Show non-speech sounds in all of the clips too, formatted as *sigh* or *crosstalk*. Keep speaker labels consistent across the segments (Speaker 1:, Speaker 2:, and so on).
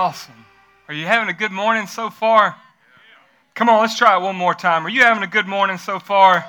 Speaker 1: Awesome. Are you having a good morning so far? Come on, let's try it one more time. Are you having a good morning so far?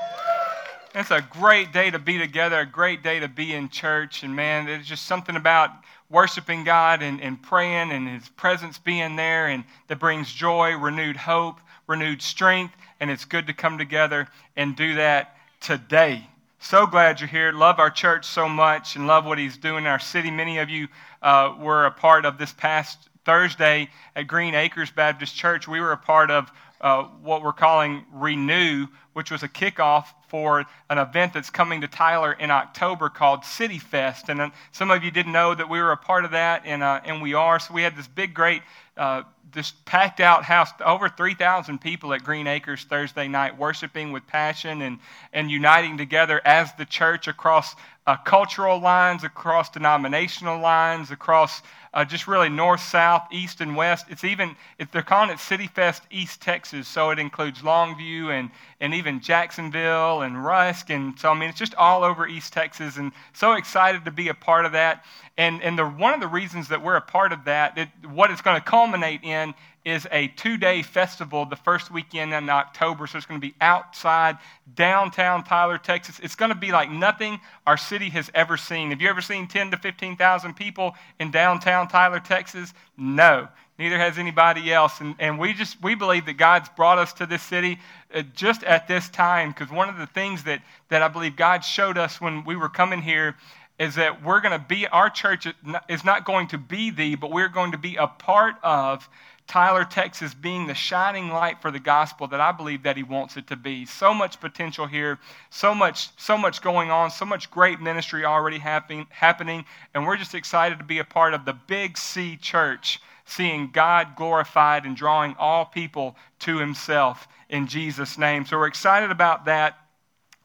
Speaker 1: It's a great day to be together, a great day to be in church. And man, there's just something about worshiping God and, and praying and His presence being there and that brings joy, renewed hope, renewed strength. And it's good to come together and do that today. So glad you're here. Love our church so much and love what He's doing in our city. Many of you uh, were a part of this past Thursday at Green Acres Baptist Church. We were a part of uh, what we're calling Renew, which was a kickoff for an event that's coming to Tyler in October called City Fest. And uh, some of you didn't know that we were a part of that, and, uh, and we are. So we had this big, great, uh, this packed out house, over 3,000 people at Green Acres Thursday night, worshiping with passion and, and uniting together as the church across uh, cultural lines, across denominational lines, across uh, just really north, south, east, and west. It's even, they're calling it City Fest East Texas, so it includes Longview and, and even Jacksonville and Rusk. And so, I mean, it's just all over East Texas, and so excited to be a part of that. And, and the, one of the reasons that we're a part of that, it, what it's going to culminate in is a two day festival the first weekend in October. So it's going to be outside downtown Tyler, Texas. It's going to be like nothing our city has ever seen. Have you ever seen 10 to 15,000 people in downtown Tyler, Texas? No. Neither has anybody else. And, and we just we believe that God's brought us to this city uh, just at this time because one of the things that, that I believe God showed us when we were coming here is that we're going to be, our church is not going to be the, but we're going to be a part of Tyler, Texas being the shining light for the gospel that I believe that he wants it to be. So much potential here, so much, so much going on, so much great ministry already happen, happening, and we're just excited to be a part of the Big C Church, seeing God glorified and drawing all people to himself in Jesus' name. So we're excited about that,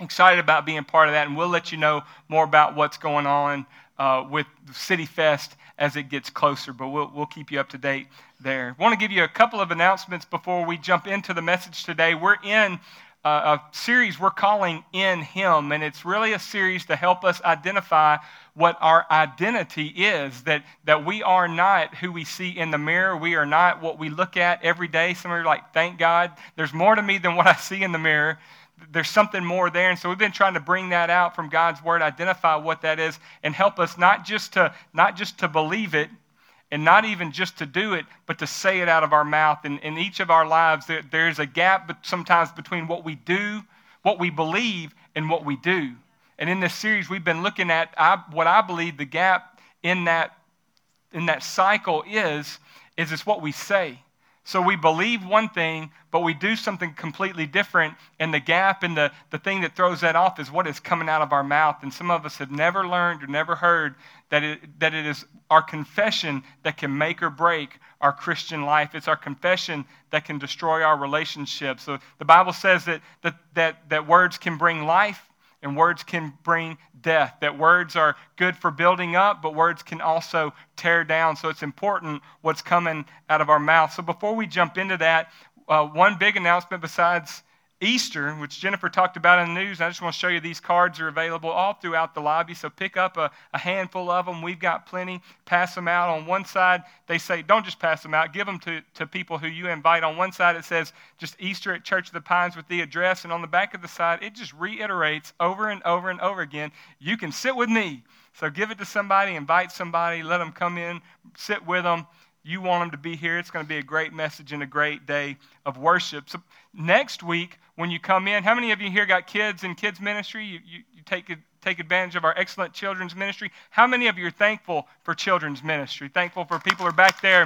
Speaker 1: excited about being part of that, and we'll let you know more about what's going on uh, with City Fest as it gets closer, but we'll, we'll keep you up to date there. I want to give you a couple of announcements before we jump into the message today. We're in uh, a series we're calling In Him, and it's really a series to help us identify what our identity is that, that we are not who we see in the mirror. We are not what we look at every day. Some of you are like, thank God, there's more to me than what I see in the mirror. There's something more there. And so we've been trying to bring that out from God's Word, identify what that is, and help us not just to, not just to believe it, and not even just to do it, but to say it out of our mouth. And in each of our lives, there, there's a gap sometimes between what we do, what we believe, and what we do. And in this series, we've been looking at I, what I believe the gap in that, in that cycle is, is it's what we say. So we believe one thing, but we do something completely different. And the gap and the, the thing that throws that off is what is coming out of our mouth. And some of us have never learned or never heard that it, that it is our confession that can make or break our Christian life. It's our confession that can destroy our relationships. So the Bible says that, that, that, that words can bring life and words can bring death. That words are good for building up, but words can also tear down. So it's important what's coming out of our mouth. So before we jump into that, uh, one big announcement besides Easter, which Jennifer talked about in the news. I just want to show you these cards are available all throughout the lobby. So pick up a, a, handful of them. We've got plenty. Pass them out. On one side, they say, don't just pass them out, give them to, to people who you invite. On one side, it says just Easter at Church of the Pines with the address. And on the back of the side, it just reiterates over and over and over again you can sit with me. So give it to somebody, invite somebody, let them come in, sit with them you want them to be here. It's going to be a great message and a great day of worship. So next week, when you come in, how many of you here got kids in kids ministry? You, you, you take, take advantage of our excellent children's ministry. How many of you are thankful for children's ministry? Thankful for people who are back there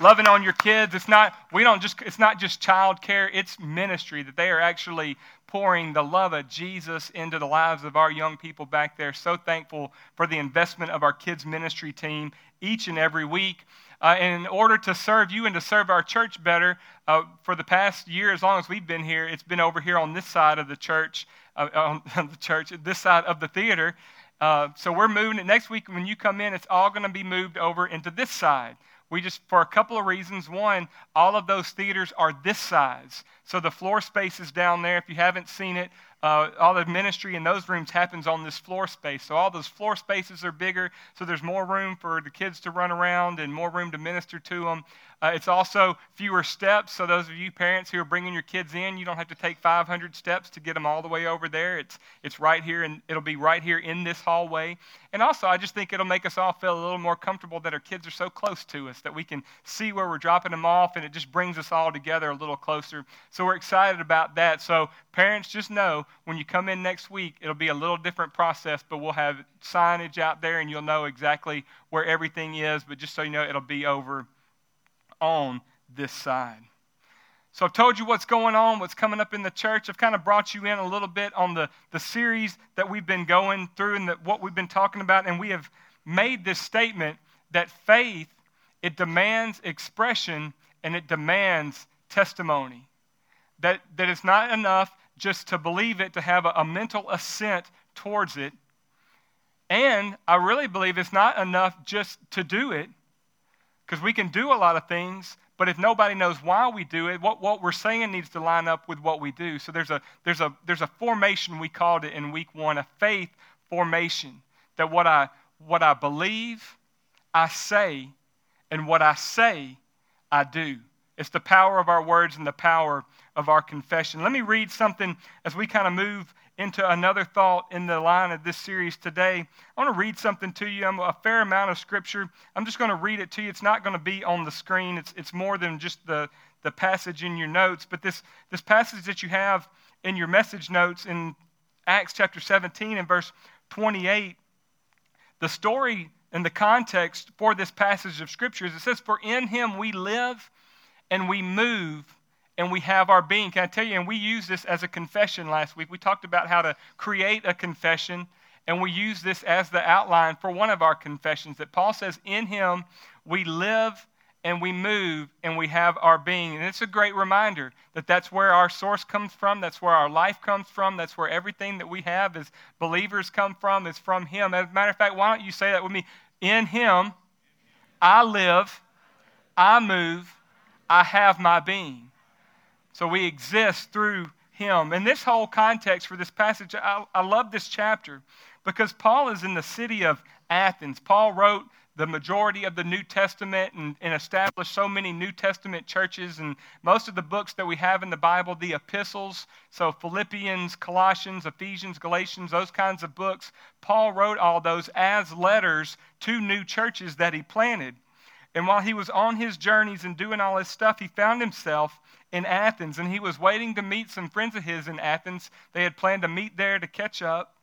Speaker 1: loving on your kids. It's not, we don't just, it's not just child care, it's ministry that they are actually pouring the love of Jesus into the lives of our young people back there. So thankful for the investment of our kids' ministry team each and every week. Uh, and in order to serve you and to serve our church better, uh, for the past year, as long as we've been here, it's been over here on this side of the church, uh, *laughs* on the church, this side of the theater. Uh, so we're moving it next week. When you come in, it's all going to be moved over into this side. We just, for a couple of reasons. One, all of those theaters are this size. So the floor space is down there. If you haven't seen it, uh, all the ministry in those rooms happens on this floor space. So all those floor spaces are bigger, so there's more room for the kids to run around and more room to minister to them. Uh, it's also fewer steps, so those of you parents who are bringing your kids in, you don't have to take 500 steps to get them all the way over there. It's, it's right here, and it'll be right here in this hallway. And also, I just think it'll make us all feel a little more comfortable that our kids are so close to us that we can see where we're dropping them off, and it just brings us all together a little closer. So we're excited about that. So, parents, just know when you come in next week, it'll be a little different process, but we'll have signage out there, and you'll know exactly where everything is. But just so you know, it'll be over on this side. So I've told you what's going on, what's coming up in the church. I've kind of brought you in a little bit on the, the series that we've been going through and that what we've been talking about. And we have made this statement that faith, it demands expression and it demands testimony. That, that it's not enough just to believe it, to have a, a mental assent towards it. And I really believe it's not enough just to do it, because we can do a lot of things, but if nobody knows why we do it, what, what we're saying needs to line up with what we do. So there's a, there's, a, there's a formation, we called it in week one, a faith formation. That what I, what I believe, I say, and what I say, I do. It's the power of our words and the power of our confession. Let me read something as we kind of move into another thought in the line of this series today. I want to read something to you. I'm a fair amount of scripture. I'm just going to read it to you. It's not going to be on the screen. It's, it's more than just the, the passage in your notes. But this, this passage that you have in your message notes in Acts chapter 17 and verse 28, the story and the context for this passage of scripture is it says, For in him we live and we move and we have our being. Can I tell you? And we used this as a confession last week. We talked about how to create a confession, and we use this as the outline for one of our confessions that Paul says, In him we live and we move and we have our being. And it's a great reminder that that's where our source comes from, that's where our life comes from, that's where everything that we have as believers come from, is from him. As a matter of fact, why don't you say that with me? In him I live, I move, I have my being. So we exist through him. And this whole context for this passage, I, I love this chapter because Paul is in the city of Athens. Paul wrote the majority of the New Testament and, and, established so many New Testament churches. And most of the books that we have in the Bible, the epistles, so Philippians, Colossians, Ephesians, Galatians, those kinds of books, Paul wrote all those as letters to new churches that he planted. And while he was on his journeys and doing all his stuff, he found himself in Athens. And he was waiting to meet some friends of his in Athens. They had planned to meet there to catch up.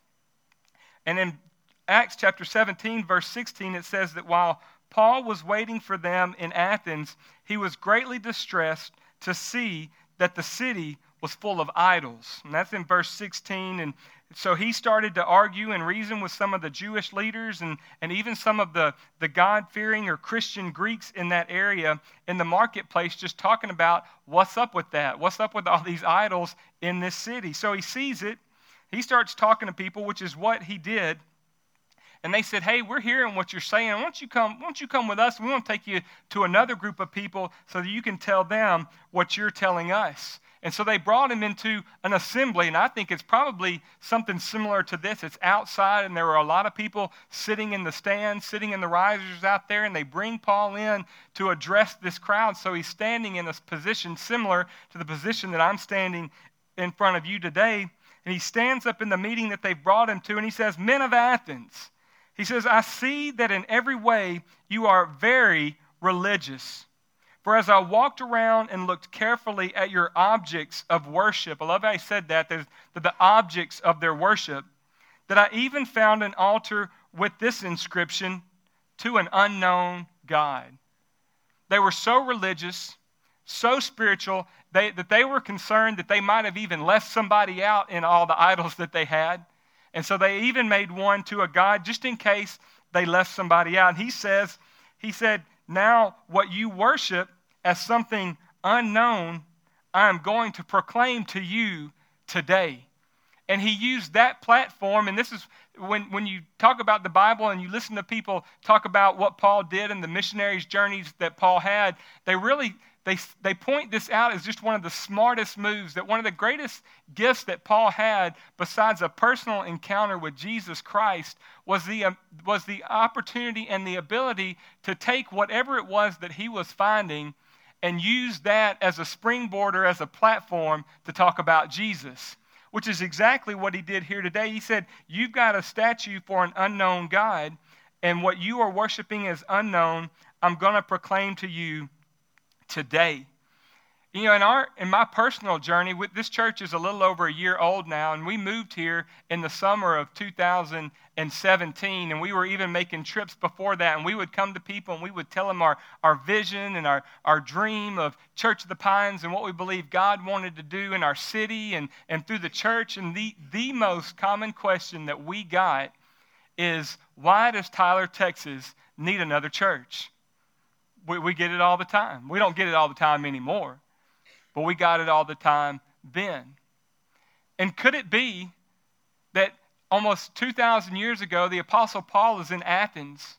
Speaker 1: And in Acts chapter 17, verse 16, it says that while Paul was waiting for them in Athens, he was greatly distressed to see that the city was full of idols. And that's in verse 16. And so he started to argue and reason with some of the Jewish leaders and, and even some of the, the God fearing or Christian Greeks in that area in the marketplace, just talking about what's up with that? What's up with all these idols in this city? So he sees it. He starts talking to people, which is what he did. And they said, Hey, we're hearing what you're saying. Why don't you come, why don't you come with us? We want to take you to another group of people so that you can tell them what you're telling us. And so they brought him into an assembly, and I think it's probably something similar to this. It's outside, and there were a lot of people sitting in the stands, sitting in the risers out there, and they bring Paul in to address this crowd. So he's standing in a position similar to the position that I'm standing in front of you today. And he stands up in the meeting that they brought him to, and he says, Men of Athens, he says, I see that in every way you are very religious. For as I walked around and looked carefully at your objects of worship, I love how he said that, that the objects of their worship, that I even found an altar with this inscription to an unknown God. They were so religious, so spiritual, they, that they were concerned that they might have even left somebody out in all the idols that they had. And so they even made one to a God just in case they left somebody out. And he says, he said, now what you worship as something unknown, I am going to proclaim to you today. And he used that platform, and this is when, when you talk about the Bible and you listen to people talk about what Paul did and the missionaries' journeys that Paul had, they really they, they point this out as just one of the smartest moves, that one of the greatest gifts that Paul had, besides a personal encounter with Jesus Christ, was the, um, was the opportunity and the ability to take whatever it was that he was finding and use that as a springboard or as a platform to talk about Jesus, which is exactly what he did here today. He said, You've got a statue for an unknown God, and what you are worshiping is unknown, I'm going to proclaim to you today. You know, in our in my personal journey, with, this church is a little over a year old now, and we moved here in the summer of 2017, and we were even making trips before that. And we would come to people and we would tell them our, our vision and our, our dream of Church of the Pines and what we believe God wanted to do in our city and, and through the church. And the, the most common question that we got is why does Tyler, Texas need another church? We, we get it all the time. We don't get it all the time anymore, but we got it all the time then. And could it be that almost 2,000 years ago, the Apostle Paul is in Athens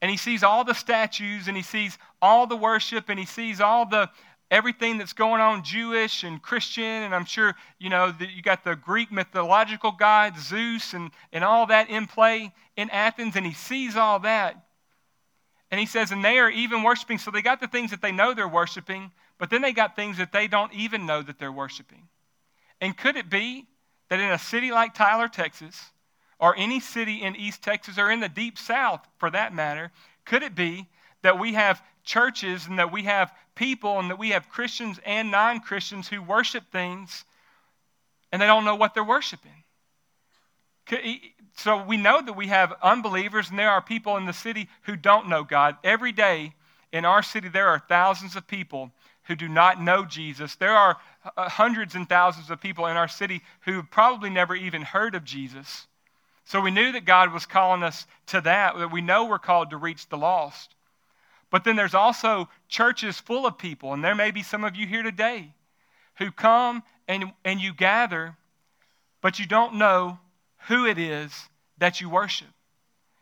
Speaker 1: and he sees all the statues and he sees all the worship and he sees all the everything that's going on Jewish and Christian, and I'm sure you know that you got the Greek mythological gods, Zeus, and, and all that in play in Athens, and he sees all that. And he says, and they are even worshiping. So they got the things that they know they're worshiping, but then they got things that they don't even know that they're worshiping. And could it be that in a city like Tyler, Texas, or any city in East Texas, or in the deep South for that matter, could it be that we have churches and that we have people and that we have Christians and non Christians who worship things and they don't know what they're worshiping? so we know that we have unbelievers and there are people in the city who don't know God. Every day in our city, there are thousands of people who do not know Jesus. There are uh, hundreds and thousands of people in our city who probably never even heard of Jesus. So we knew that God was calling us to that, that we know we're called to reach the lost. But then there's also churches full of people, and there may be some of you here today who come and, and you gather, but you don't know who it is that you worship.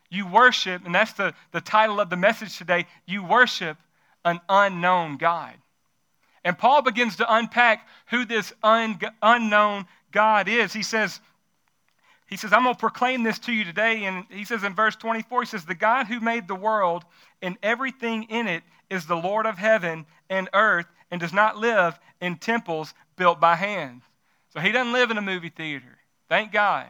Speaker 1: You worship, and that's the, the title of the message today you worship an unknown God. And Paul begins to unpack who this un, unknown God is. He says, he says, I'm going to proclaim this to you today. And he says in verse 24, he says, The God who made the world and everything in it is the Lord of heaven and earth and does not live in temples built by hands. So he doesn't live in a movie theater. Thank God.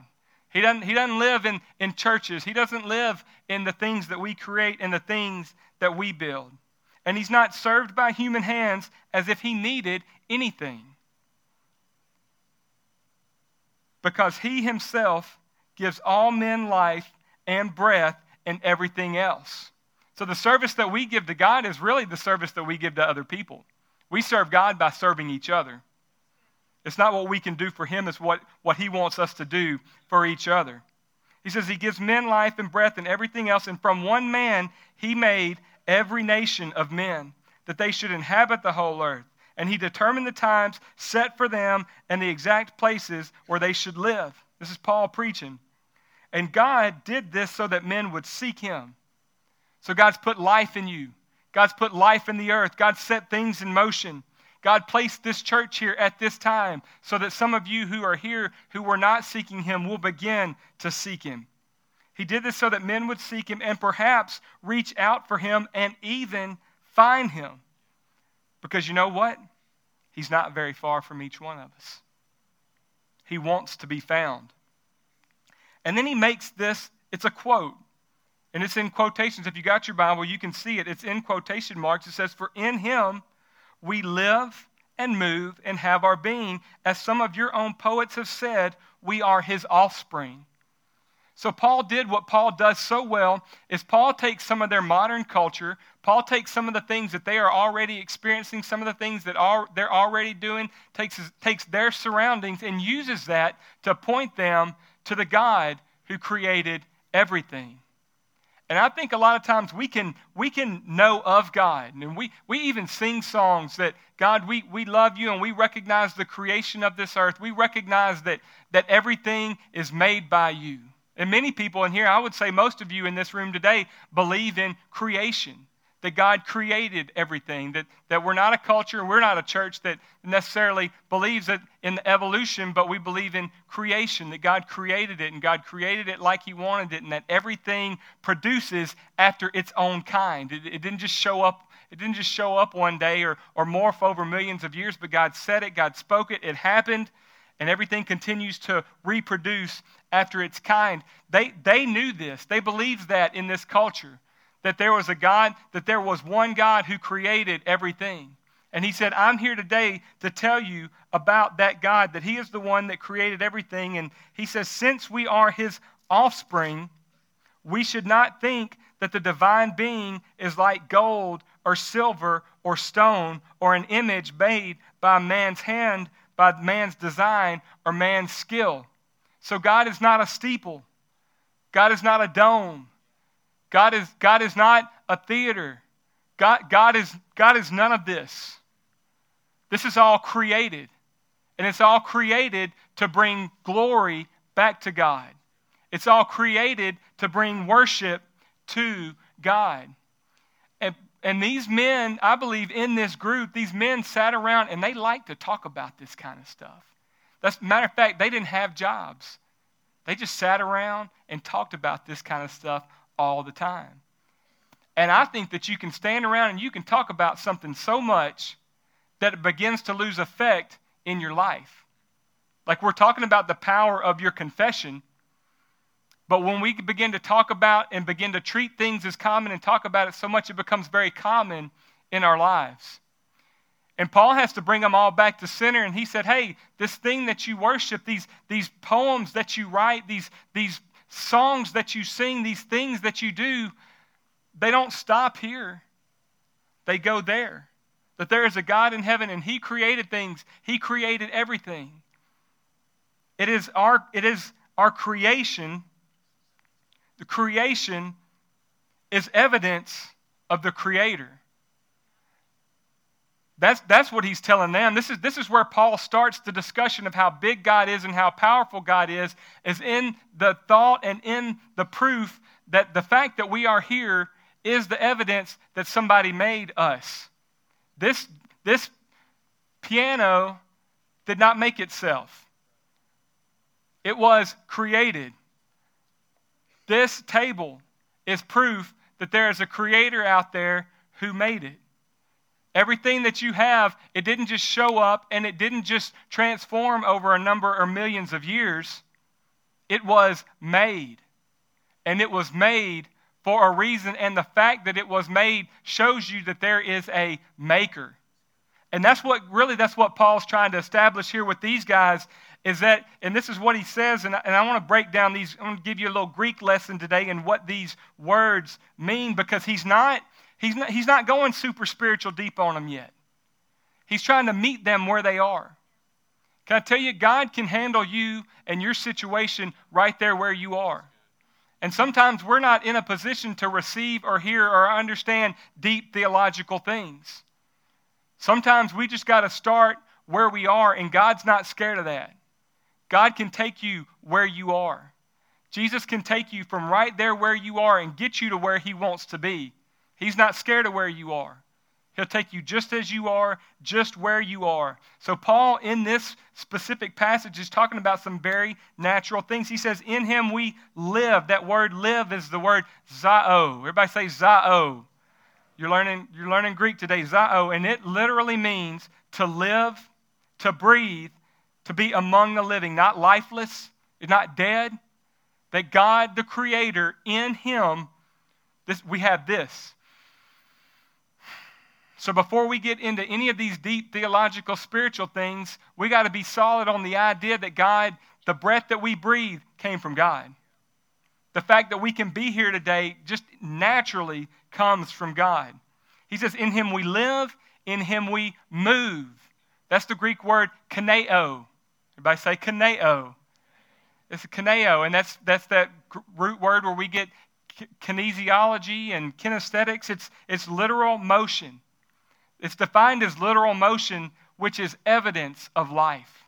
Speaker 1: He doesn't, he doesn't live in, in churches. He doesn't live in the things that we create and the things that we build. And he's not served by human hands as if he needed anything. Because he himself gives all men life and breath and everything else. So the service that we give to God is really the service that we give to other people. We serve God by serving each other. It's not what we can do for him, it's what, what he wants us to do for each other. He says he gives men life and breath and everything else, and from one man he made every nation of men, that they should inhabit the whole earth. And he determined the times set for them and the exact places where they should live. This is Paul preaching. And God did this so that men would seek him. So God's put life in you. God's put life in the earth. God set things in motion. God placed this church here at this time so that some of you who are here who were not seeking Him will begin to seek Him. He did this so that men would seek Him and perhaps reach out for Him and even find Him. Because you know what? He's not very far from each one of us. He wants to be found. And then he makes this, it's a quote. And it's in quotations. If you got your Bible, you can see it. It's in quotation marks. It says, For in him we live and move and have our being. As some of your own poets have said, we are his offspring. So Paul did what Paul does so well is Paul takes some of their modern culture, Paul takes some of the things that they are already experiencing, some of the things that they're already doing, takes, takes their surroundings and uses that to point them to the God who created everything. And I think a lot of times we can, we can know of God. And we, we even sing songs that, God, we, we love you and we recognize the creation of this earth. We recognize that, that everything is made by you. And many people in here, I would say most of you in this room today, believe in creation. that God created everything, that, that we're not a culture, we're not a church that necessarily believes in evolution, but we believe in creation, that God created it and God created it like He wanted it, and that everything produces after its own kind. It, it didn't just show up. It didn't just show up one day or, or morph over millions of years, but God said it, God spoke it, it happened, and everything continues to reproduce after its kind. They, they knew this. They believed that in this culture that there was a God, that there was one God who created everything. And he said, I'm here today to tell you about that God, that he is the one that created everything. And he says, since we are his offspring, we should not think that the divine being is like gold or silver or stone or an image made by man's hand, by man's design or man's skill. So God is not a steeple, God is not a dome. God is, God is not a theater. God, God, is, God is none of this. This is all created. And it's all created to bring glory back to God. It's all created to bring worship to God. And, these men, I believe, in this group, these men sat around and they liked to talk about this kind of stuff. That's matter of fact, they didn't have jobs. They just sat around and talked about this kind of stuff all the time. And I think that you can stand around and you can talk about something so much that it begins to lose effect in your life. Like we're talking about the power of your confession. But when we begin to talk about and begin to treat things as common and talk about it so much, it becomes very common in our lives. And Paul has to bring them all back to center. And he said, Hey, this thing that you worship, these, these poems that you write, these, these songs that you sing, these things that you do, they don't stop here. They go there. That there is a God in heaven and He created things, He created everything. It is our, it is our creation. The creation is evidence of the Creator. That's, that's what he's telling them. This is, this is where Paul starts the discussion of how big God is and how powerful God is, is in the thought and in the proof that the fact that we are here is the evidence that somebody made us. This, this piano did not make itself, it was created. This table is proof that there is a creator out there who made it. Everything that you have, it didn't just show up and it didn't just transform over a number or millions of years. It was made. And it was made for a reason. And the fact that it was made shows you that there is a maker. And that's what really that's what Paul's trying to establish here with these guys is that, and this is what he says, and I, and I want to break down these, I want to give you a little Greek lesson today and what these words mean because he's not He's not, he's not going super spiritual deep on them yet. He's trying to meet them where they are. Can I tell you, God can handle you and your situation right there where you are. And sometimes we're not in a position to receive or hear or understand deep theological things. Sometimes we just got to start where we are, and God's not scared of that. God can take you where you are. Jesus can take you from right there where you are and get you to where He wants to be. He's not scared of where you are. He'll take you just as you are, just where you are. So, Paul, in this specific passage, is talking about some very natural things. He says, In him we live. That word live is the word zao. Everybody say zao. You're learning, you're learning Greek today, zao, and it literally means to live, to breathe, to be among the living, not lifeless, not dead. That God, the Creator, in him, this, we have this so before we get into any of these deep theological, spiritual things, we got to be solid on the idea that God, the breath that we breathe, came from God. The fact that we can be here today just naturally comes from God. He says, In him we live, in him we move. That's the Greek word kaneo. Everybody say kaneo. It's a kaneo, and that's, that's that root word where we get kinesiology and kinesthetics. It's, it's literal motion. It's defined as literal motion, which is evidence of life.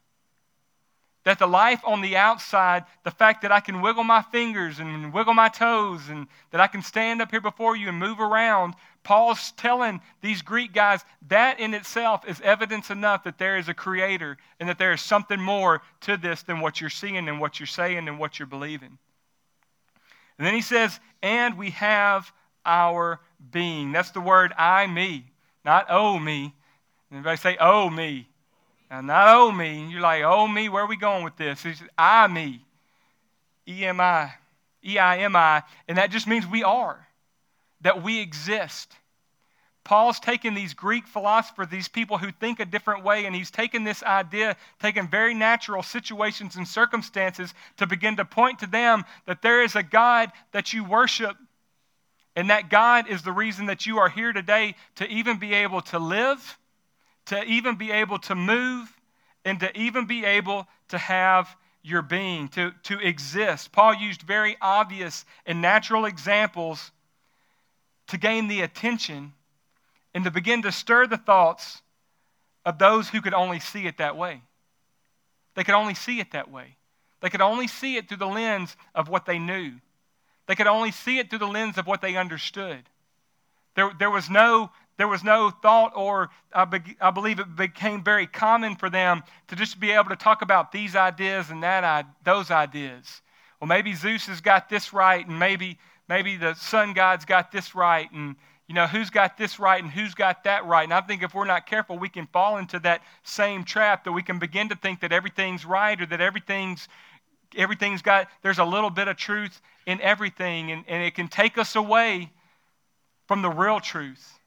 Speaker 1: That the life on the outside, the fact that I can wiggle my fingers and wiggle my toes and that I can stand up here before you and move around, Paul's telling these Greek guys that in itself is evidence enough that there is a creator and that there is something more to this than what you're seeing and what you're saying and what you're believing. And then he says, and we have our being. That's the word I, me, not oh, me. Everybody say oh, me. Now, not oh, me. You're like, oh, me, where are we going with this? Says, I, me. E M I. E I M I. And that just means we are, that we exist. Paul's taken these Greek philosophers, these people who think a different way, and he's taken this idea, taken very natural situations and circumstances to begin to point to them that there is a God that you worship. And that God is the reason that you are here today to even be able to live, to even be able to move, and to even be able to have your being, to, to exist. Paul used very obvious and natural examples to gain the attention and to begin to stir the thoughts of those who could only see it that way. They could only see it that way. They could only see it through the lens of what they knew. They could only see it through the lens of what they understood. There, there, was, no, there was no thought, or I, be, I believe it became very common for them to just be able to talk about these ideas and that those ideas. Well, maybe Zeus has got this right, and maybe, maybe the sun god's got this right, and you know, who's got this right and who's got that right. And I think if we're not careful, we can fall into that same trap that we can begin to think that everything's right or that everything's everything's got there's a little bit of truth in everything and, and it can take us away from the real truth.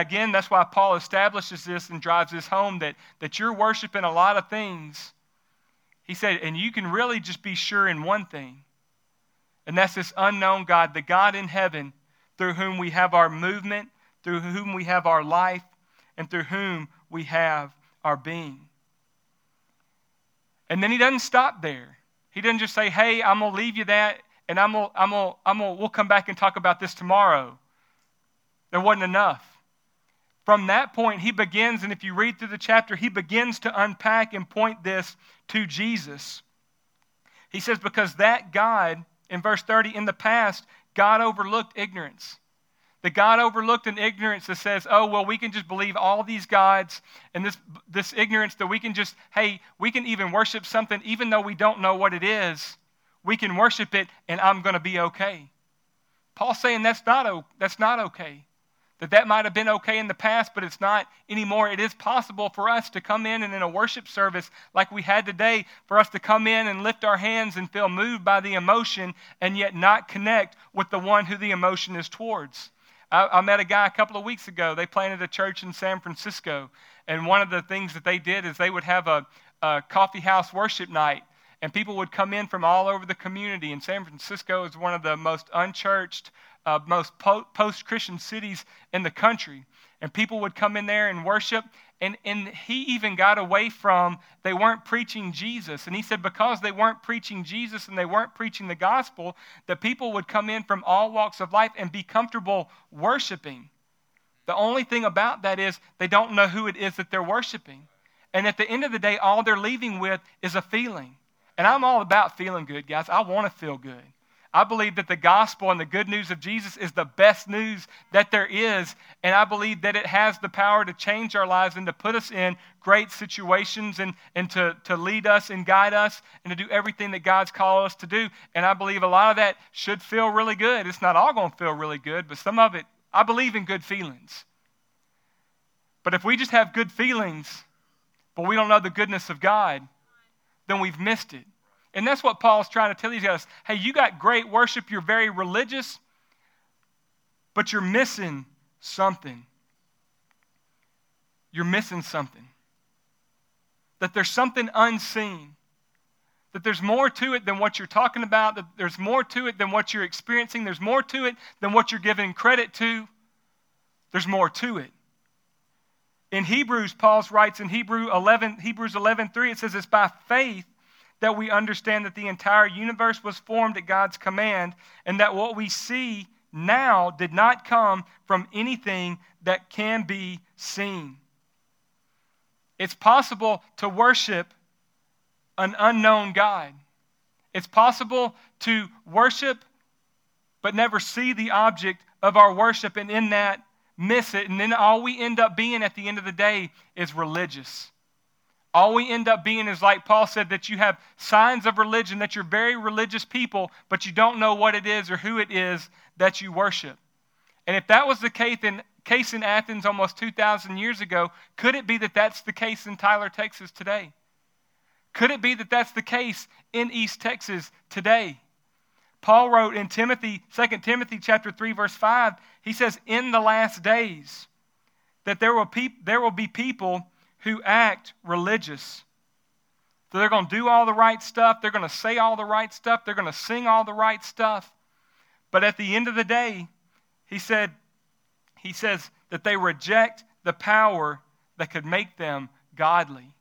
Speaker 1: Again, that's why Paul establishes this and drives this home that, that you're worshiping a lot of things. He said, and you can really just be sure in one thing, and that's this unknown God, the God in heaven through whom we have our movement, through whom we have our life, and through whom we have our being. And then he doesn't stop there. He doesn't just say, hey, I'm going to leave you that, and I'm gonna, I'm gonna, I'm gonna, we'll come back and talk about this tomorrow. There wasn't enough. From that point, he begins, and if you read through the chapter, he begins to unpack and point this to Jesus. He says, because that God, in verse 30, in the past, God overlooked ignorance. The God overlooked an ignorance that says, oh, well, we can just believe all these gods and this, this ignorance that we can just, hey, we can even worship something even though we don't know what it is. We can worship it and I'm going to be okay. Paul's saying that's not, that's not okay that that might have been okay in the past, but it's not anymore. It is possible for us to come in and in a worship service like we had today, for us to come in and lift our hands and feel moved by the emotion and yet not connect with the one who the emotion is towards. I, I met a guy a couple of weeks ago. They planted a church in San Francisco, and one of the things that they did is they would have a, a coffee house worship night and people would come in from all over the community. And San Francisco is one of the most unchurched, uh, most po- post Christian cities in the country. And people would come in there and worship. And, and he even got away from, they weren't preaching Jesus. And he said, because they weren't preaching Jesus and they weren't preaching the gospel, that people would come in from all walks of life and be comfortable worshiping. The only thing about that is they don't know who it is that they're worshiping. And at the end of the day, all they're leaving with is a feeling. And I'm all about feeling good, guys. I want to feel good. I believe that the gospel and the good news of Jesus is the best news that there is. And I believe that it has the power to change our lives and to put us in great situations and, and to, to lead us and guide us and to do everything that God's called us to do. And I believe a lot of that should feel really good. It's not all going to feel really good, but some of it, I believe in good feelings. But if we just have good feelings, but we don't know the goodness of God, then we've missed it. And that's what Paul's trying to tell these guys. Hey, you got great worship, you're very religious, but you're missing something. You're missing something. That there's something unseen. That there's more to it than what you're talking about. That there's more to it than what you're experiencing. There's more to it than what you're giving credit to. There's more to it. In Hebrews, Paul writes in Hebrew 11, Hebrews 11 3, it says, It's by faith that we understand that the entire universe was formed at God's command and that what we see now did not come from anything that can be seen. It's possible to worship an unknown God. It's possible to worship but never see the object of our worship, and in that, miss it. And then all we end up being at the end of the day is religious. All we end up being is like Paul said that you have signs of religion, that you're very religious people, but you don't know what it is or who it is that you worship. And if that was the case in, case in Athens almost 2,000 years ago, could it be that that's the case in Tyler, Texas today? Could it be that that's the case in East Texas today? Paul wrote in Timothy, 2 Timothy chapter 3, verse 5, he says, In the last days, that there will, there will be people who act religious. They're going to do all the right stuff, they're going to say all the right stuff, they're going to sing all the right stuff. But at the end of the day, he said, he says that they reject the power that could make them godly.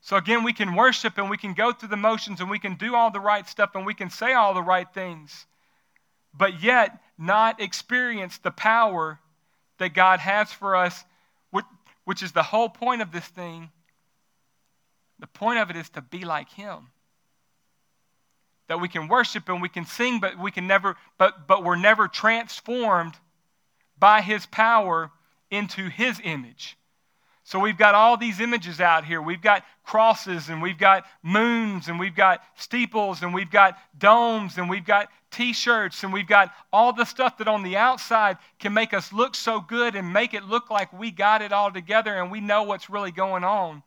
Speaker 1: So again, we can worship and we can go through the motions and we can do all the right stuff and we can say all the right things, but yet not experience the power that God has for us, which is the whole point of this thing. The point of it is to be like Him. That we can worship and we can sing, but we can never, but, but we're never transformed by His power into His image. So we've got all these images out here. We've got crosses and we've got moons and we've got steeples and we've got domes and we've got t shirts and we've got all the stuff that on the outside can make us look so good and make it look like we got it all together and we know what's really going on.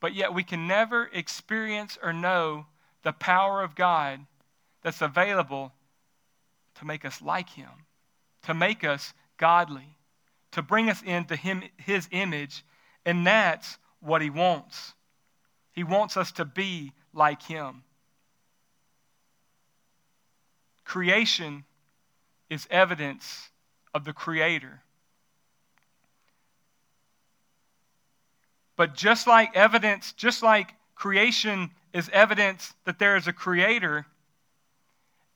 Speaker 1: But yet we can never experience or know the power of God that's available to make us like Him, to make us godly to bring us into him, his image, and that's what he wants. He wants us to be like him. Creation is evidence of the Creator. But just like evidence, just like creation is evidence that there is a Creator,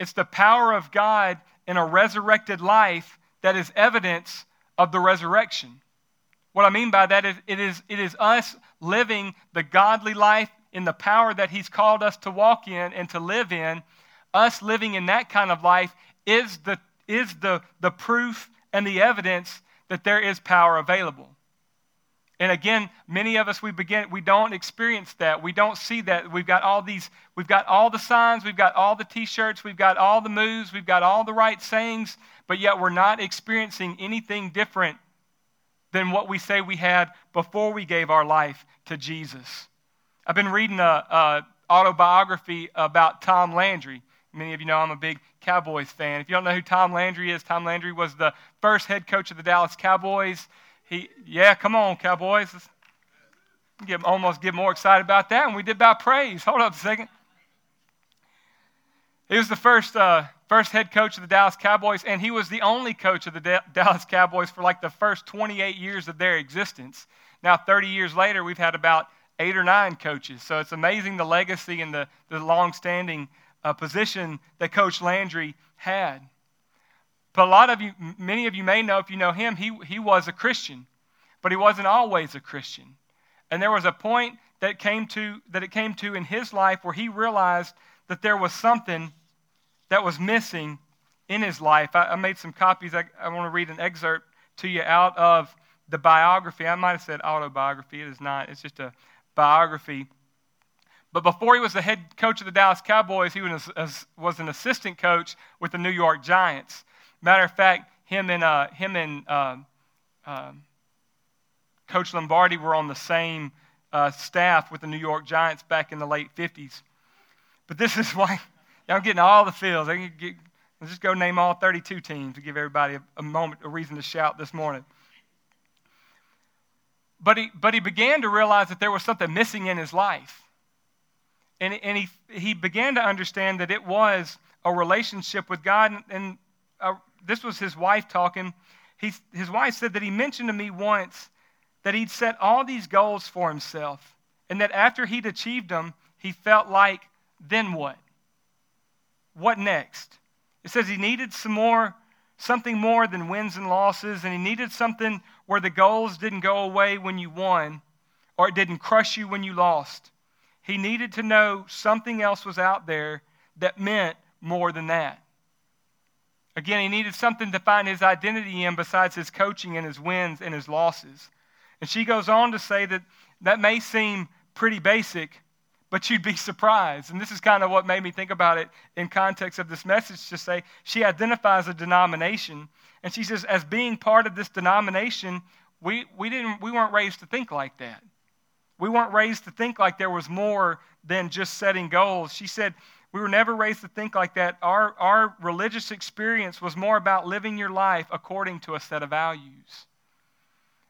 Speaker 1: it's the power of God in a resurrected life that is evidence of the resurrection. What I mean by that is it is, it is us living the godly life in the power that He's called us to walk in and to live in. Us living in that kind of life is the, is the, the proof and the evidence that there is power available. And again, many of us we begin we don't experience that. We don't see that. We've got all these we've got all the signs, we've got all the t-shirts, we've got all the moves, we've got all the right sayings, but yet we're not experiencing anything different than what we say we had before we gave our life to Jesus. I've been reading a, a autobiography about Tom Landry. Many of you know I'm a big Cowboys fan. If you don't know who Tom Landry is, Tom Landry was the first head coach of the Dallas Cowboys. He, yeah, come on, Cowboys. Let's get, almost get more excited about that than we did about praise. Hold up a second. He was the first, uh, first head coach of the Dallas Cowboys, and he was the only coach of the da- Dallas Cowboys for like the first 28 years of their existence. Now, 30 years later, we've had about eight or nine coaches. So it's amazing the legacy and the, the long standing uh, position that Coach Landry had. But a lot of you, many of you may know, if you know him, he, he was a Christian, but he wasn't always a Christian. And there was a point that, came to, that it came to in his life where he realized that there was something that was missing in his life. I, I made some copies. I, I want to read an excerpt to you out of the biography. I might have said autobiography. It is not, it's just a biography. But before he was the head coach of the Dallas Cowboys, he was, was an assistant coach with the New York Giants. Matter of fact, him and, uh, him and uh, uh, Coach Lombardi were on the same uh, staff with the New York Giants back in the late 50s. But this *laughs* is why I'm getting all the feels. I can get, let's just go name all 32 teams to give everybody a, a moment, a reason to shout this morning. But he, but he began to realize that there was something missing in his life. And, and he, he began to understand that it was a relationship with God. And, and uh, this was his wife talking. He, his wife said that he mentioned to me once that he'd set all these goals for himself, and that after he'd achieved them, he felt like, then what? What next? It says he needed some more, something more than wins and losses, and he needed something where the goals didn't go away when you won, or it didn't crush you when you lost. He needed to know something else was out there that meant more than that. Again, he needed something to find his identity in besides his coaching and his wins and his losses. And she goes on to say that that may seem pretty basic, but you'd be *laughs* surprised. And this is kind of what made me think about it in context of this message to say she identifies a denomination. And she says, as being part of this denomination, we, we, didn't, we weren't raised to think like that. We weren't raised to think like there was more than just setting goals. She said, we were never raised to think like that. Our, our religious experience was more about living your life according to a set of values.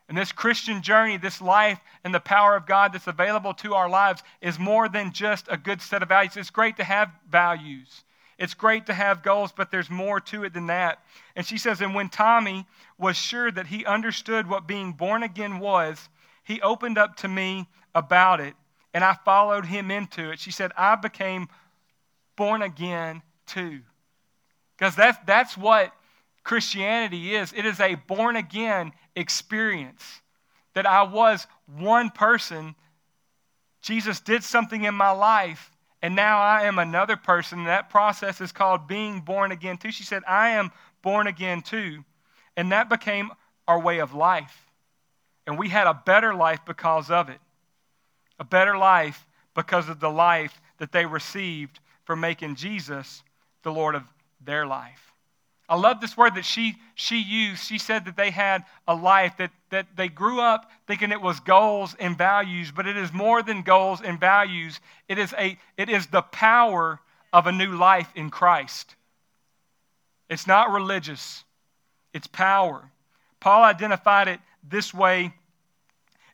Speaker 1: And this Christian journey, this life and the power of God that's available to our lives is more than just a good set of values. It's great to have values. It's great to have goals, but there's more to it than that. And she says, and when Tommy was sure that he understood what being born again was, he opened up to me about it, and I followed him into it. She said, I became born again too. Because that's, that's what Christianity is it is a born again experience. That I was one person, Jesus did something in my life, and now I am another person. That process is called being born again too. She said, I am born again too. And that became our way of life. And we had a better life because of it. A better life because of the life that they received for making Jesus the Lord of their life. I love this word that she, she used. She said that they had a life, that, that they grew up thinking it was goals and values, but it is more than goals and values. It is, a, it is the power of a new life in Christ. It's not religious, it's power. Paul identified it this way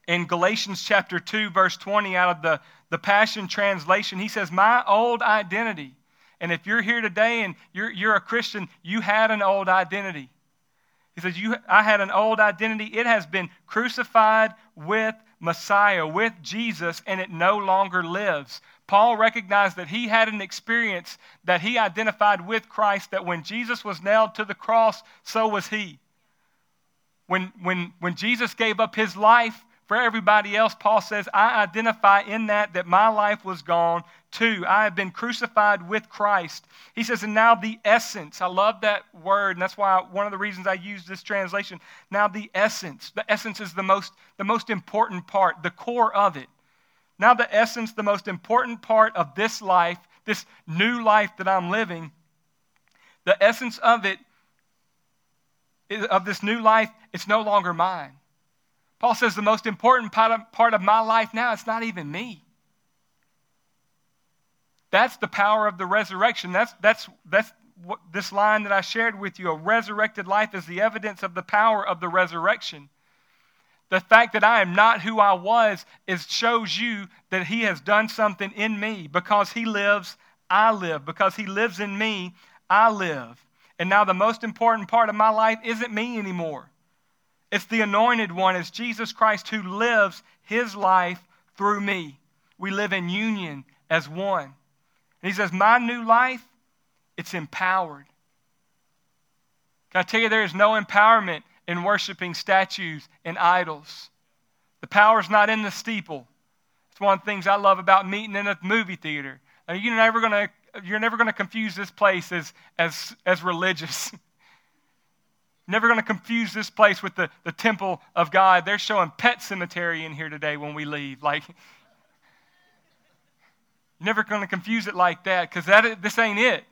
Speaker 1: in Galatians chapter 2, verse 20, out of the, the Passion Translation. He says, My old identity. And if you're here today and you're, you're a Christian, you had an old identity. He says, you, I had an old identity. It has been crucified with Messiah, with Jesus, and it no longer lives. Paul recognized that he had an experience that he identified with Christ, that when Jesus was nailed to the cross, so was he. When, when, when Jesus gave up his life for everybody else, Paul says, I identify in that that my life was gone too. I have been crucified with Christ. He says, and now the essence. I love that word, and that's why one of the reasons I use this translation. Now the essence. The essence is the most, the most important part, the core of it. Now the essence, the most important part of this life, this new life that I'm living, the essence of it, of this new life, it's no longer mine. Paul says the most important part of, my life now, it's not even me. That's the power of the resurrection. That's, that's, that's what, this line that I shared with you. A resurrected life is the evidence of the power of the resurrection. The fact that I am not who I was is, shows you that He has done something in me. Because He lives, I live. Because He lives in me, I live. And now the most important part of my life isn't me anymore. It's the anointed one, it's Jesus Christ who lives his life through me. We live in union as one. And he says, My new life, it's empowered. Can I tell you, there is no empowerment in worshiping statues and idols. The power's not in the steeple. It's one of the things I love about meeting in a movie theater. You're never going to you're never going to confuse this place as, as, as religious. *laughs* Never going to confuse this place with the, the temple of God. They're showing Pet Sematary in here today when we leave. Like, you're *laughs* never going to confuse it like that because that this ain't it.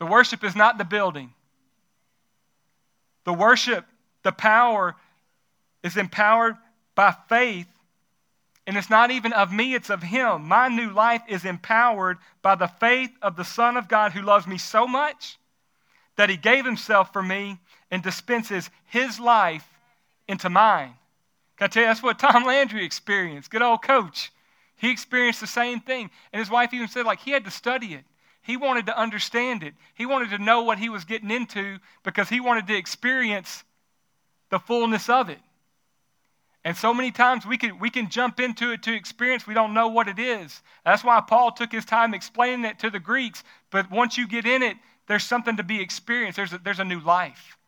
Speaker 1: The worship is not the building. The worship, the power, is empowered by faith. And it's not even of me, it's of Him. My new life is empowered by the faith of the Son of God who loves me so much that he gave himself for me and dispenses his life into mine. Can I tell you, that's what Tom *laughs* Landry experienced. Good old coach. He experienced the same thing. And his wife even said, like, he had to study it. He wanted to understand it. He wanted to know what he was getting into because he wanted to experience the fullness of it. And so many times we can, we can jump into it to experience, we don't know what it is. That's why Paul took his time explaining it to the Greeks. But once you get in it, there's something to be experienced. There's a, there's a new life.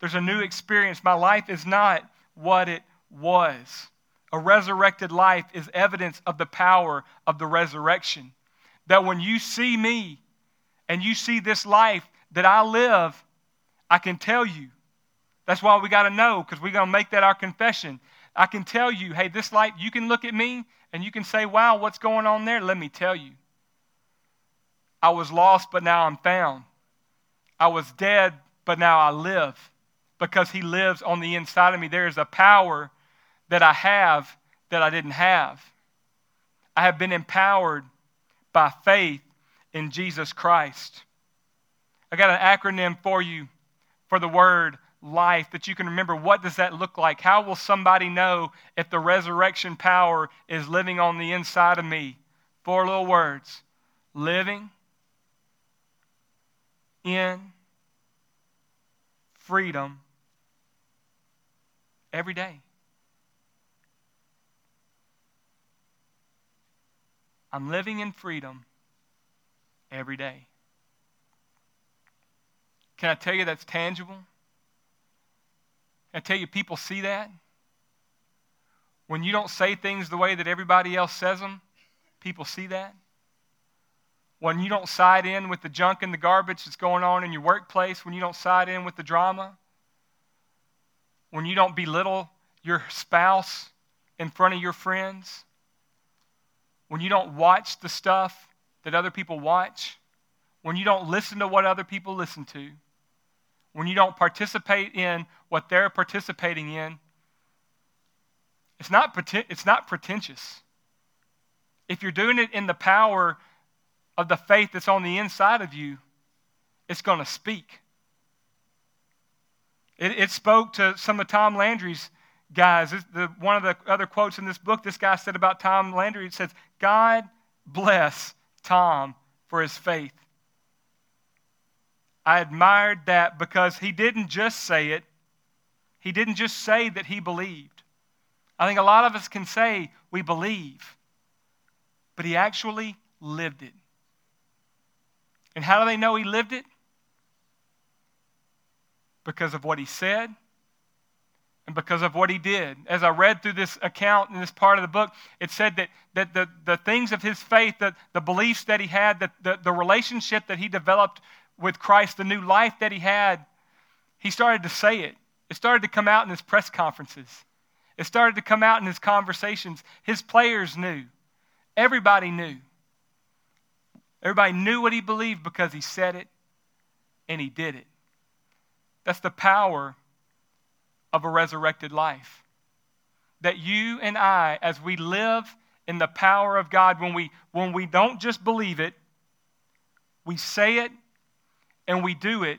Speaker 1: There's a new experience. My life is not what it was. A resurrected life is evidence of the power of the resurrection. That when you see me and you see this life that I live, I can tell you. That's why we got to know because we're going to make that our confession. I can tell you, hey, this light, you can look at me and you can say, wow, what's going on there? Let me tell you. I was lost, but now I'm found. I was dead, but now I live because He lives on the inside of me. There is a power that I have that I didn't have. I have been empowered by faith in Jesus Christ. I got an acronym for you for the word life that you can remember what does that look like? How will somebody know if the resurrection power is living on the inside of me? Four little words. Living in freedom every day. I'm living in freedom every day. Can I tell you that's tangible? I tell you, people see that. When you don't say things the way that everybody else says them, people see that. When you don't side in with the junk and the garbage that's going on in your workplace, when you don't side in with the drama, when you don't belittle your spouse in front of your friends, when you don't watch the stuff that other people watch, when you don't listen to what other people listen to, when you don't participate in what they're participating in, it's not, it's not pretentious. If you're doing it in the power of the faith that's on the inside of you, it's going to speak. It, it, spoke to some of Tom Landry's guys. The, one of the other quotes in this book, this guy said about Tom Landry, it says, God bless Tom for his faith. I admired that because he didn't just say it, he didn't just say that he believed. I think a lot of us can say we believe, but he actually lived it. And how do they know he lived it? Because of what he said and because of what he did. As I read through this account in this part of the book, it said that, that the, the things of his faith, the, the beliefs that he had, the, the, the relationship that he developed with Christ, the new life that he had, he started to say it. It started to come out in his press conferences. It started to come out in his conversations. His players knew. Everybody knew. Everybody knew what he believed because he said it and he did it. That's the power of a resurrected life. That you and I, as we live in the power of God, when we, when we don't just believe it, we say it and we do it,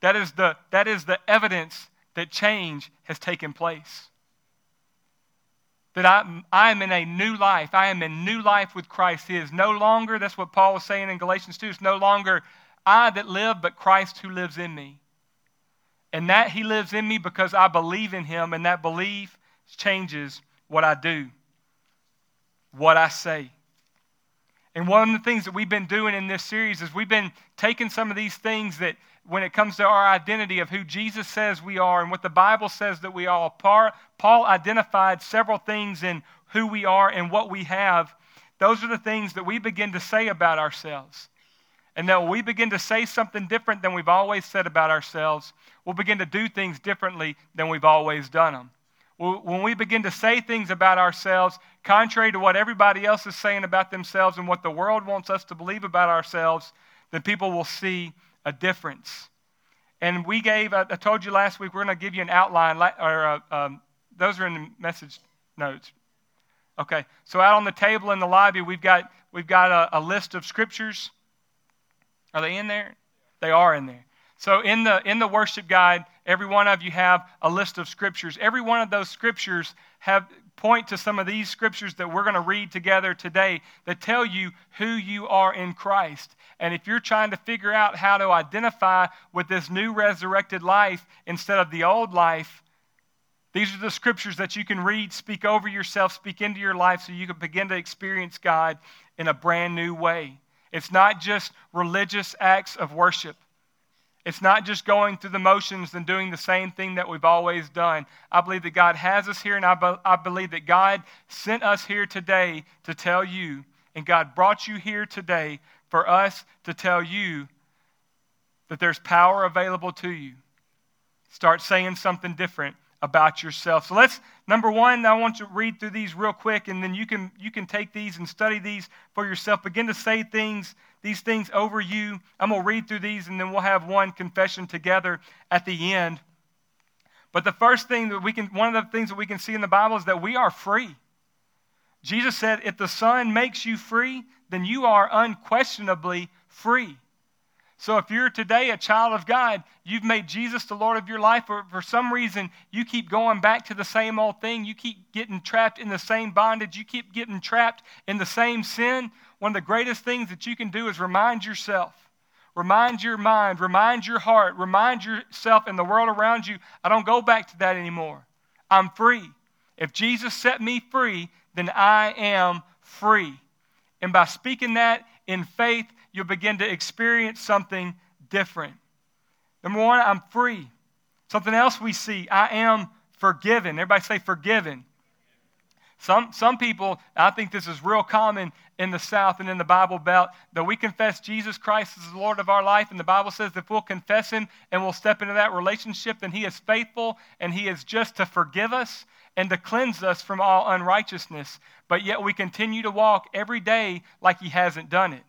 Speaker 1: that is the, that is the evidence that change has taken place. That I, I am in a new life. I am in new life with Christ. He is no longer, that's what Paul was saying in Galatians 2, it's no longer I that live, but Christ who lives in me. And that He lives in me because I believe in Him, and that belief changes what I do, what I say. And one of the things that we've been doing in this series is we've been taking some of these things that, when it comes to our identity of who Jesus says we are and what the Bible says that we are, Paul identified several things in who we are and what we have. Those are the things that we begin to say about ourselves. And that we begin to say something different than we've always said about ourselves, we'll begin to do things differently than we've always done them when we begin to say things about ourselves contrary to what everybody else is saying about themselves and what the world wants us to believe about ourselves, then people will see a difference. And we gave, I told you last week, we're going to give you an outline, or uh, um, those are in the message notes. Okay, so out on the table in the lobby, we've got, we've got a, a list of scriptures. Are they in there? They are in there. So in the in the worship guide, every one of you have a list of scriptures. Every one of those scriptures have point to some of these scriptures that we're going to read together today that tell you who you are in Christ. And if you're trying to figure out how to identify with this new resurrected life instead of the old life, these are the scriptures that you can read, speak over yourself, speak into your life so you can begin to experience God in a brand new way. It's not just religious acts of worship. It's not just going through the motions and doing the same thing that we've always done. I believe that God has us here, and I, be- I believe that God sent us here today to tell you, and God brought you here today for us to tell you that there's power available to you. Start saying something different about yourself. So let's number 1, I want you to read through these real quick and then you can you can take these and study these for yourself. Begin to say things these things over you. I'm going to read through these and then we'll have one confession together at the end. But the first thing that we can one of the things that we can see in the Bible is that we are free. Jesus said, "If the Son makes you free, then you are unquestionably free." So if you're today a child of God, you've made Jesus the Lord of your life, or for some reason you keep going back to the same old thing, you keep getting trapped in the same bondage, you keep getting trapped in the same sin, one of the greatest things that you can do is remind yourself. Remind your mind, remind your heart, remind yourself and the world around you, I don't go back to that anymore. I'm free. If Jesus set me free, then I am free. And by speaking that in faith, you'll begin to experience something different. Number one, I'm free. Something else we see, I am forgiven. Everybody say forgiven. Some, some people, I think this is real common in the South and in the Bible Belt, that we confess Jesus Christ as the Lord of our life. And the Bible says if we'll confess Him and we'll step into that relationship, then He is faithful and He is just to forgive us and to cleanse us from all unrighteousness. But yet we continue to walk every day like He hasn't done it.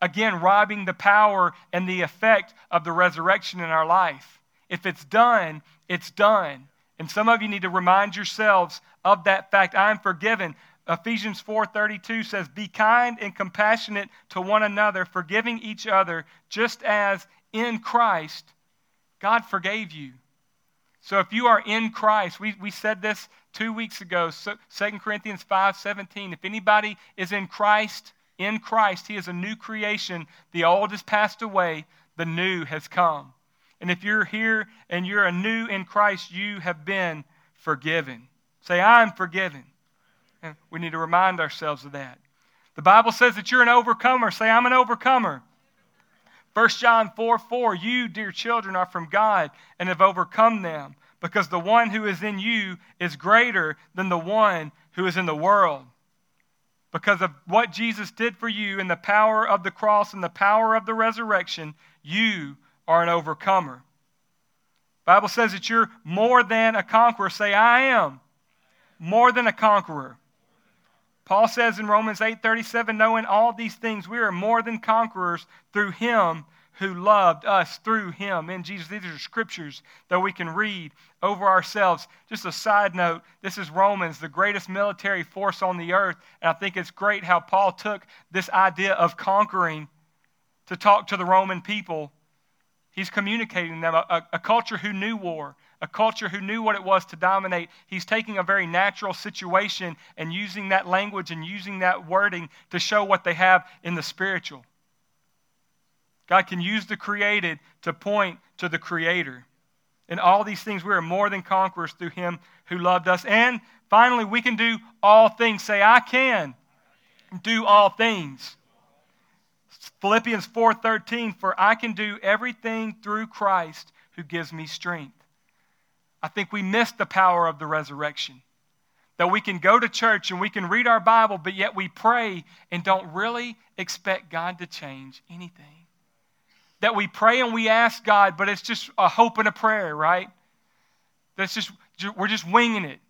Speaker 1: Again, robbing the power and the effect of the resurrection in our life. If it's done, it's done. And some of you need to remind yourselves of that fact. I am forgiven. Ephesians 4:32 says, "Be kind and compassionate to one another, forgiving each other, just as in Christ God forgave you." So if you are in Christ, we, we said this two weeks ago, 2 Corinthians 5:17. If anybody is in Christ, in Christ, he is a new creation. The old has passed away, the new has come. And if you're here and you're a new in Christ, you have been forgiven. Say, I'm forgiven. And we need to remind ourselves of that. The Bible says that you're an overcomer. Say, I'm an overcomer. 1 John 4 4, you, dear children, are from God and have overcome them, because the one who is in you is greater than the one who is in the world. Because of what Jesus did for you and the power of the cross and the power of the resurrection, you are an overcomer. Bible says that you're more than a conqueror. Say, I am more than a conqueror. Paul says in Romans 8:37, knowing all these things, we are more than conquerors through him who loved us through him in Jesus. These are scriptures that we can read over ourselves. Just a side note, this is Romans, the greatest military force on the earth. And I think it's great how Paul took this idea of conquering to talk to the Roman people He's communicating them, a, a, a, culture who knew war, a culture who knew what it was to dominate. He's taking a very natural situation and using that language and using that wording to show what they have in the spiritual. God can use the created to point to the creator. In all these things, we are more than conquerors through him who loved us. And finally, we can do all things. Say, I can do all things Philippians 4:13 for I can do everything through Christ who gives me strength. I think we miss the power of the resurrection. That we can go to church and we can read our Bible but yet we pray and don't really expect God to change anything. That we pray and we ask God but it's just a hope and a prayer, right? That's just we're just winging it.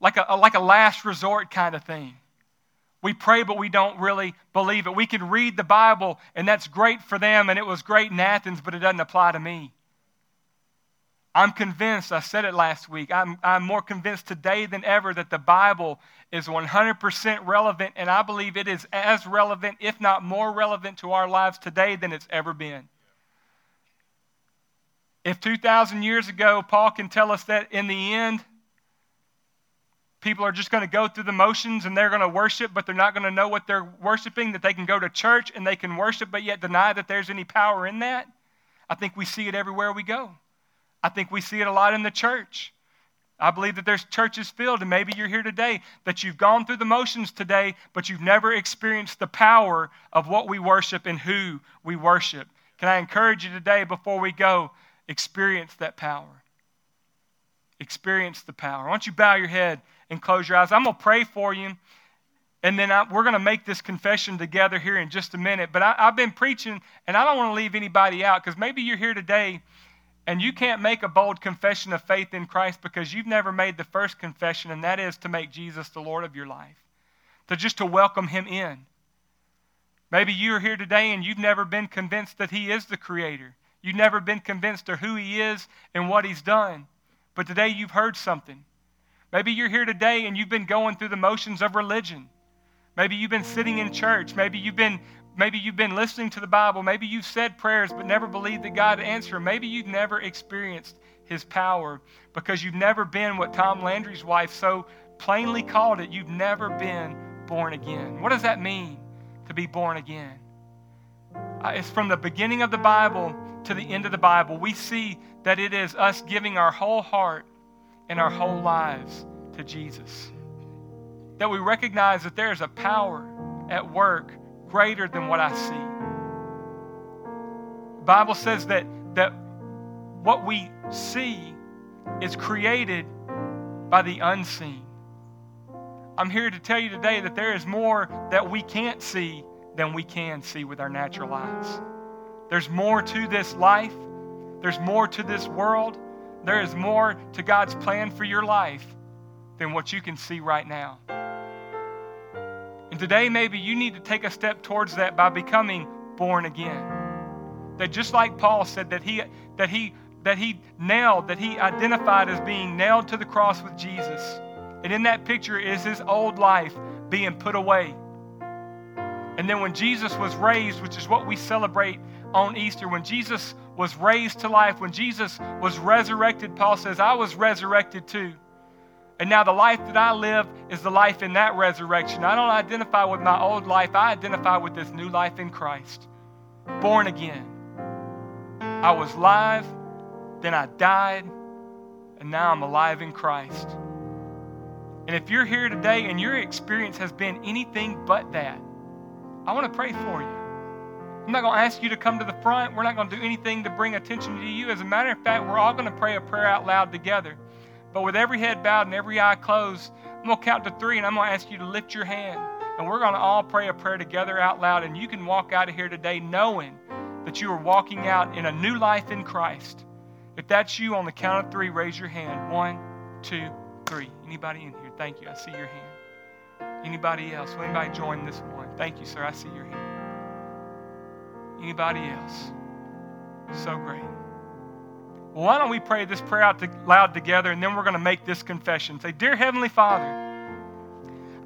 Speaker 1: Like a like a last resort kind of thing. We pray, but we don't really believe it. We can read the Bible, and that's great for them, and it was great in Athens, but it doesn't apply to me. I'm convinced, I said it last week, I'm, I'm more convinced today than ever that the Bible is 100% relevant, and I believe it is as relevant, if not more relevant, to our lives today than it's ever been. If 2,000 years ago, Paul can tell us that in the end, people are just going to go through the motions and they're going to worship, but they're not going to know what they're worshiping, that they can go to church and they can worship, but yet deny that there's any power in that. I think we see it everywhere we go. I think we see it a lot in the church. I believe that there's churches filled, and maybe you're here today that you've gone through the motions today, but you've never experienced the power of what we worship and who we worship. Can I encourage you today before we go? Experience that power. Experience the power. Why don't you bow your head and close your eyes? I'm going to pray for you. And then I, we're going to make this confession together here in just a minute. But I, I've been preaching, and I don't want to leave anybody out because maybe you're here today and you can't make a bold confession of faith in Christ because you've never made the first confession, and that is to make Jesus the Lord of your life, to just to welcome Him in. Maybe you're here today and you've never been convinced that He is the Creator. You've never been convinced of who He is and what He's done. But today you've heard something. Maybe you're here today and you've been going through the motions of religion. Maybe you've been sitting in church. Maybe you've been maybe you've been listening to the Bible. Maybe you've said prayers but never believed that God answered. Maybe you've never experienced his power because you've never been what Tom Landry's wife so plainly called it. You've never been born again. What does that mean to be born again? Uh, it's from the beginning of the Bible to the end of the Bible. We see that it is us giving our whole heart and our whole lives to Jesus that we recognize that there is a power at work greater than what I see. The Bible says that, that what we see is created by the unseen. I'm here to tell you today that there is more that we can't see than we can see with our natural eyes. There's more to this life, there's more to this world, there is more to God's plan for your life than what you can see right now. And today, maybe you need to take a step towards that by becoming born again. That just like Paul said, that he, that he, that he nailed, that he identified as being nailed to the cross with Jesus. And in that picture is his old life being put away. And then when Jesus was raised, which is what we celebrate on Easter, when Jesus was raised to life, when Jesus was resurrected, Paul says, I was resurrected too. And now the life that I live is the life in that resurrection. I don't identify with my old life, I identify with this new life in Christ. Born again. I was live, then I died, and now I'm alive in Christ. And if you're here today and your experience has been anything but that, I want to pray for you. I'm not going to ask you to come to the front. We're not going to do anything to bring attention to you. As a matter of fact, we're all going to pray a prayer out loud together. But with every head bowed and every eye closed, I'm going to count to three and I'm going to ask you to lift your hand. And we're going to all pray a prayer together out loud. And you can walk out of here today knowing that you are walking out in a new life in Christ. If that's you, on the count of three, raise your hand. One, two, three. Anybody in here? Thank you. I see your hand. Anybody else? Will anybody join this one? Thank you, sir. I see your hand. Anybody else? So great. Well, why don't we pray this prayer out loud together and then we're going to make this confession. Say, Dear Heavenly Father,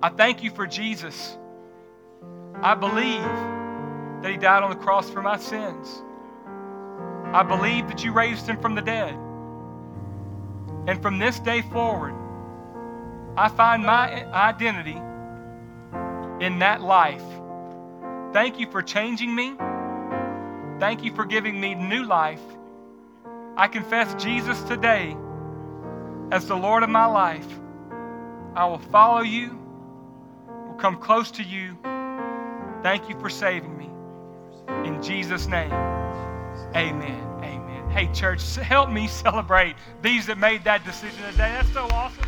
Speaker 1: I thank you for Jesus. I believe that He died on the cross for my sins. I believe that you raised Him from the dead. And from this day forward, I find my identity in that life. Thank you for changing me. Thank you for giving me new life. I confess Jesus today as the Lord of my life. I will follow you, will come close to you. Thank you for saving me. In Jesus' name, amen. Amen. Hey, church, help me *laughs* celebrate these that made that decision today. That's so awesome.